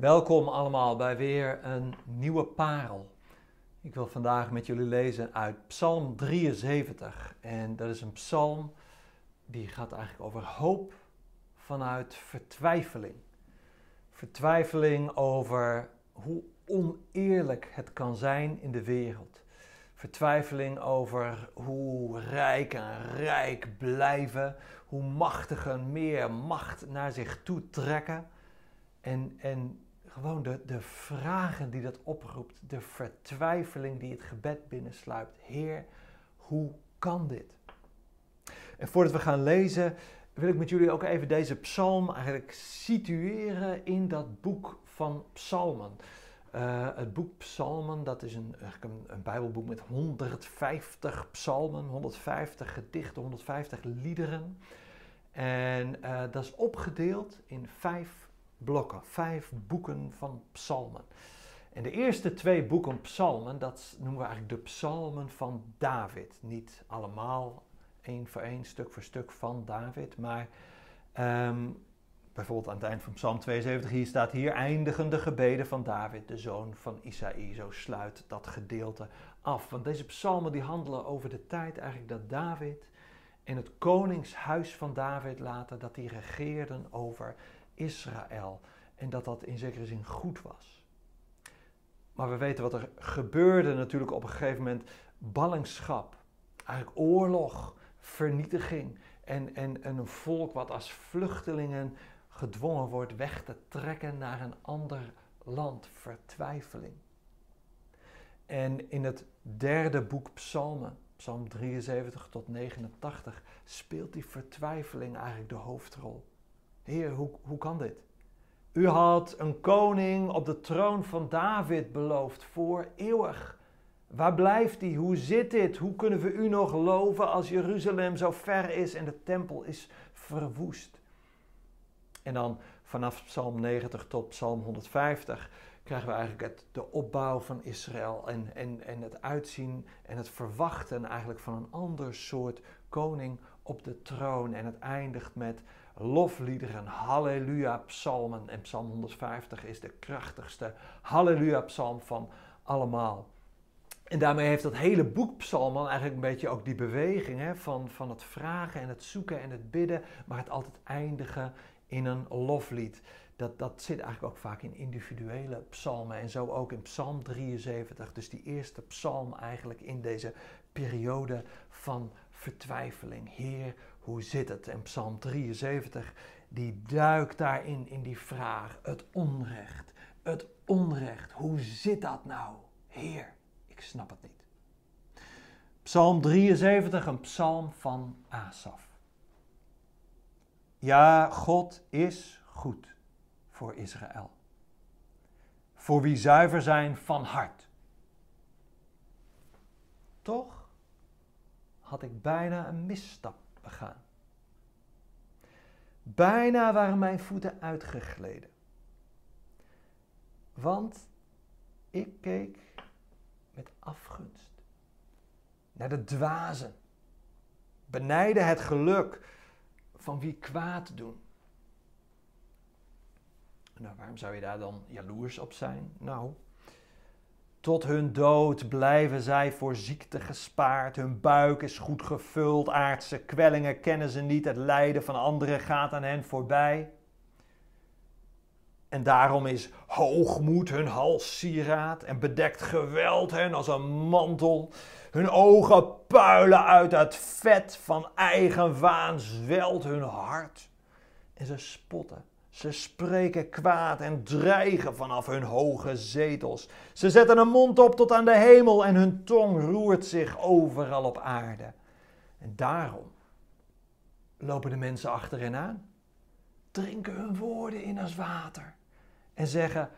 Welkom allemaal bij weer een nieuwe parel. Ik wil vandaag met jullie lezen uit Psalm 73. En dat is een psalm die gaat eigenlijk over hoop vanuit vertwijfeling. Vertwijfeling over hoe oneerlijk het kan zijn in de wereld. Vertwijfeling over hoe rijk en rijk blijven, hoe machtigen meer macht naar zich toe trekken. En, en gewoon de, de vragen die dat oproept, de vertwijfeling die het gebed binnensluipt. Heer, hoe kan dit? En voordat we gaan lezen, wil ik met jullie ook even deze psalm eigenlijk situeren in dat boek van psalmen. Uh, het boek Psalmen, dat is een, een, Bijbelboek met 150 psalmen, 150 gedichten, 150 liederen. En uh, dat is opgedeeld in vijf blokken, vijf boeken van psalmen. En de eerste twee boeken psalmen, dat noemen we eigenlijk de psalmen van David. Niet allemaal één voor één, stuk voor stuk van David, maar um, bijvoorbeeld aan het eind van psalm 72, hier staat hier eindigen de gebeden van David, de zoon van Isaïe. Zo sluit dat gedeelte af. Want deze psalmen die handelen over de tijd eigenlijk dat David in het koningshuis van David later, dat die regeerden over Israël. En dat dat in zekere zin goed was. Maar we weten wat er gebeurde natuurlijk op een gegeven moment. Ballingschap, eigenlijk oorlog, vernietiging. En, en, en een volk wat als vluchtelingen gedwongen wordt weg te trekken naar een ander land. Vertwijfeling. En in het derde boek Psalmen, Psalm 73 tot 89, speelt die vertwijfeling eigenlijk de hoofdrol. Heer, hoe, hoe kan dit? U had een koning op de troon van David beloofd voor eeuwig. Waar blijft hij? Hoe zit dit? Hoe kunnen we u nog loven als Jeruzalem zo ver is en de tempel is verwoest? En dan vanaf Psalm 90 tot Psalm 150 krijgen we eigenlijk het, de opbouw van Israël en, en, en het uitzien en het verwachten eigenlijk van een ander soort koning op de troon. En het eindigt met lofliederen, halleluja-psalmen. En psalm 150 is de krachtigste halleluja-psalm van allemaal. En daarmee heeft dat hele boek psalmen eigenlijk een beetje ook die beweging hè, van, van het vragen en het zoeken en het bidden, maar het altijd eindigen in een loflied. Dat, dat zit eigenlijk ook vaak in individuele psalmen en zo ook in psalm 73. Dus die eerste psalm eigenlijk in deze periode van vertwijfeling. Heer, hoe zit het? En Psalm 73, die duikt daarin in die vraag. Het onrecht, het onrecht. Hoe zit dat nou? Heer, ik snap het niet. Psalm 73, een psalm van Asaf. Ja, God is goed voor Israël. Voor wie zuiver zijn van hart. Toch had ik bijna een misstap begaan. Bijna waren mijn voeten uitgegleden. Want ik keek met afgunst naar de dwazen, benijden het geluk van wie kwaad doen. Nou, waarom zou je daar dan jaloers op zijn? Nou, tot hun dood blijven zij voor ziekte gespaard. Hun buik is goed gevuld. Aardse kwellingen kennen ze niet. Het lijden van anderen gaat aan hen voorbij. En daarom is hoogmoed hun halssieraad en bedekt geweld hen als een mantel. Hun ogen puilen uit het vet van eigen waan, zwelt hun hart. En ze spotten ze spreken kwaad en dreigen vanaf hun hoge zetels. Ze zetten een mond op tot aan de hemel en hun tong roert zich overal op aarde. En daarom lopen de mensen achter hen aan, drinken hun woorden in als water en zeggen: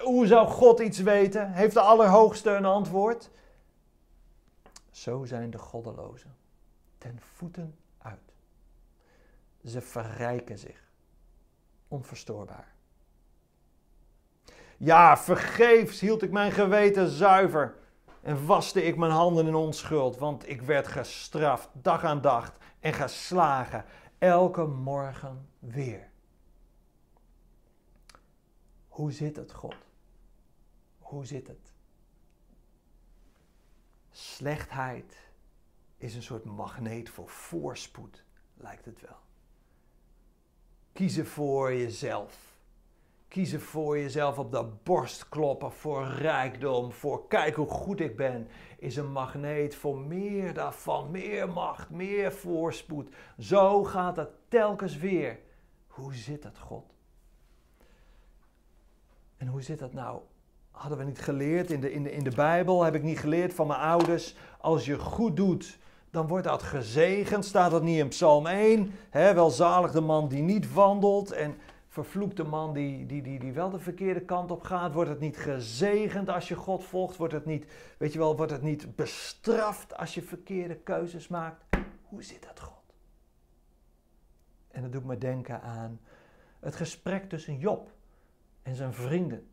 Hoe zou God iets weten? Heeft de Allerhoogste een antwoord? Zo zijn de goddelozen ten voeten uit. Ze verrijken zich onverstoorbaar. Ja, vergeefs hield ik mijn geweten zuiver en waste ik mijn handen in onschuld, want ik werd gestraft dag aan dag en geslagen elke morgen weer. Hoe zit het, God? Hoe zit het? Slechtheid is een soort magneet voor voorspoed, lijkt het wel. Kiezen voor jezelf. Kiezen voor jezelf op de borst kloppen, voor rijkdom, voor kijk hoe goed ik ben, is een magneet voor meer daarvan, meer macht, meer voorspoed. Zo gaat het telkens weer. Hoe zit het, God? En hoe zit dat nou? Hadden we niet geleerd in de, in, de, in de Bijbel? Heb ik niet geleerd van mijn ouders? Als je goed doet, dan wordt dat gezegend. Staat dat niet in Psalm 1? He, welzalig de man die niet wandelt en vervloekt de man die, die, die, die wel de verkeerde kant op gaat. Wordt het niet gezegend als je God volgt? Wordt het niet, weet je wel, wordt het niet bestraft als je verkeerde keuzes maakt? Hoe zit dat God? En dat doet me denken aan het gesprek tussen Job en zijn vrienden.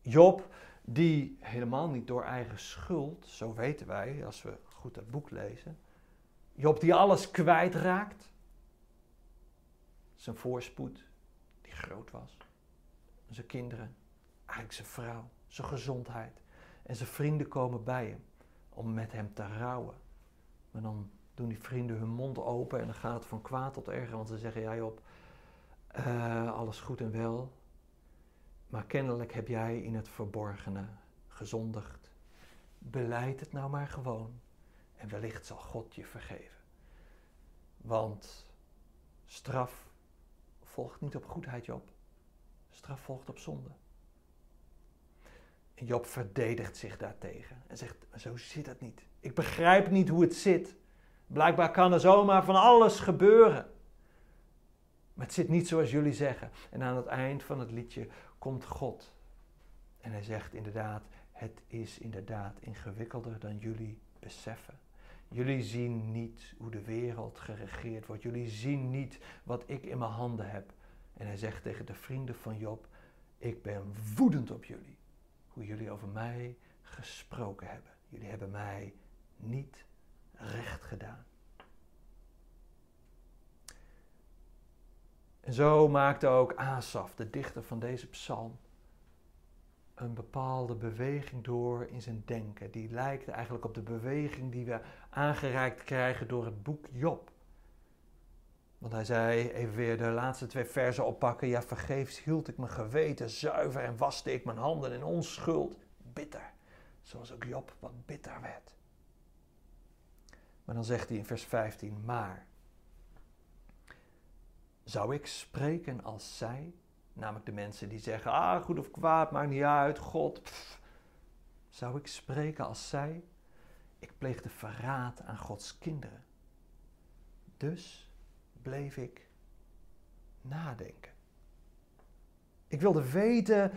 Job, die helemaal niet door eigen schuld, zo weten wij als we goed het boek lezen, Job die alles kwijtraakt. Zijn voorspoed, die groot was. Zijn kinderen, eigenlijk zijn vrouw, zijn gezondheid. En zijn vrienden komen bij hem om met hem te rouwen. Maar dan doen die vrienden hun mond open en dan gaat het van kwaad tot erger. Want ze zeggen, ja Job, uh, alles goed en wel. Maar kennelijk heb jij in het verborgene gezondigd. Beleid het nou maar gewoon. En wellicht zal God je vergeven. Want straf volgt niet op goedheid, Job. Straf volgt op zonde. En Job verdedigt zich daartegen en zegt: Zo zit het niet. Ik begrijp niet hoe het zit. Blijkbaar kan er zomaar van alles gebeuren. Maar het zit niet zoals jullie zeggen. En aan het eind van het liedje komt God. En hij zegt inderdaad: Het is inderdaad ingewikkelder dan jullie beseffen. Jullie zien niet hoe de wereld geregeerd wordt. Jullie zien niet wat ik in mijn handen heb. En hij zegt tegen de vrienden van Job: Ik ben woedend op jullie. Hoe jullie over mij gesproken hebben. Jullie hebben mij niet recht gedaan. En zo maakte ook Asaf, de dichter van deze psalm, een bepaalde beweging door in zijn denken. Die lijkt eigenlijk op de beweging die we aangereikt krijgen door het boek Job. Want hij zei, even weer de laatste twee versen oppakken. Ja, vergeefs hield ik mijn geweten zuiver en waste ik mijn handen in onschuld. Bitter, zoals ook Job wat bitter werd. Maar dan zegt hij in vers 15, maar zou ik spreken als zij? Namelijk de mensen die zeggen, ah, goed of kwaad, maakt niet uit, God. Zou ik spreken als zij? Ik pleegde verraad aan Gods kinderen. Dus bleef ik nadenken. Ik wilde weten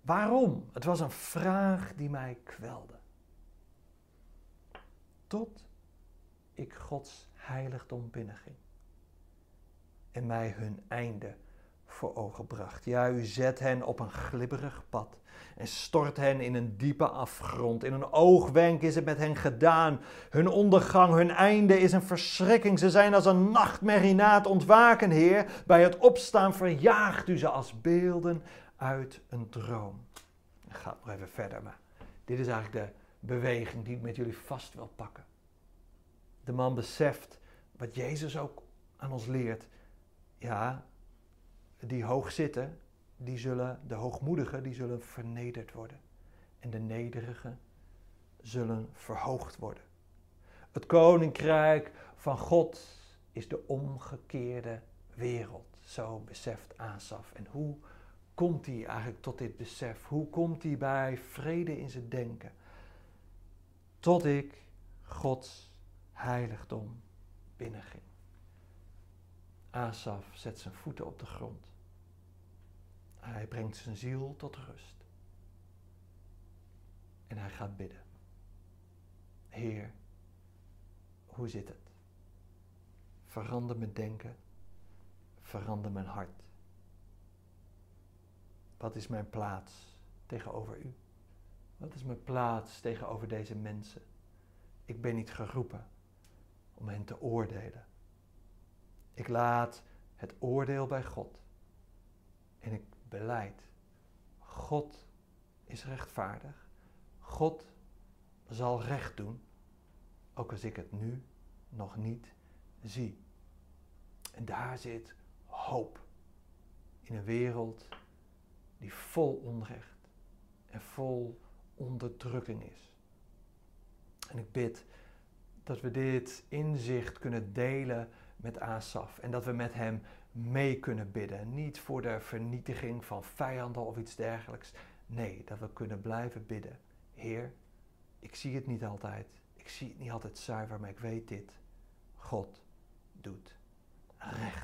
waarom. Het was een vraag die mij kwelde. Tot ik Gods heiligdom binnenging en mij hun einde voor ogen bracht. Ja, u zet hen op een glibberig pad en stort hen in een diepe afgrond. In een oogwenk is het met hen gedaan. Hun ondergang, hun einde is een verschrikking. Ze zijn als een nachtmerrie na het ontwaken, Heer. Bij het opstaan verjaagt u ze als beelden uit een droom. Ga nog even verder, maar dit is eigenlijk de beweging die ik met jullie vast wil pakken. De man beseft wat Jezus ook aan ons leert. Ja, die hoog zitten, die zullen, de hoogmoedigen, die zullen vernederd worden. En de nederigen zullen verhoogd worden. Het koninkrijk van God is de omgekeerde wereld. Zo beseft Asaf. En hoe komt hij eigenlijk tot dit besef? Hoe komt hij bij vrede in zijn denken? Tot ik Gods heiligdom binnenging. Asaf zet zijn voeten op de grond. Hij brengt zijn ziel tot rust. En hij gaat bidden. Heer, hoe zit het? Verander mijn denken, verander mijn hart. Wat is mijn plaats tegenover u? Wat is mijn plaats tegenover deze mensen? Ik ben niet geroepen om hen te oordelen. Ik laat het oordeel bij God. En ik beleid, God is rechtvaardig. God zal recht doen, ook als ik het nu nog niet zie. En daar zit hoop in een wereld die vol onrecht en vol onderdrukking is. En ik bid dat we dit inzicht kunnen delen met Asaf en dat we met hem mee kunnen bidden. Niet voor de vernietiging van vijanden of iets dergelijks. Nee, dat we kunnen blijven bidden. Heer, ik zie het niet altijd. Ik zie het niet altijd zuiver, maar ik weet dit. God doet recht.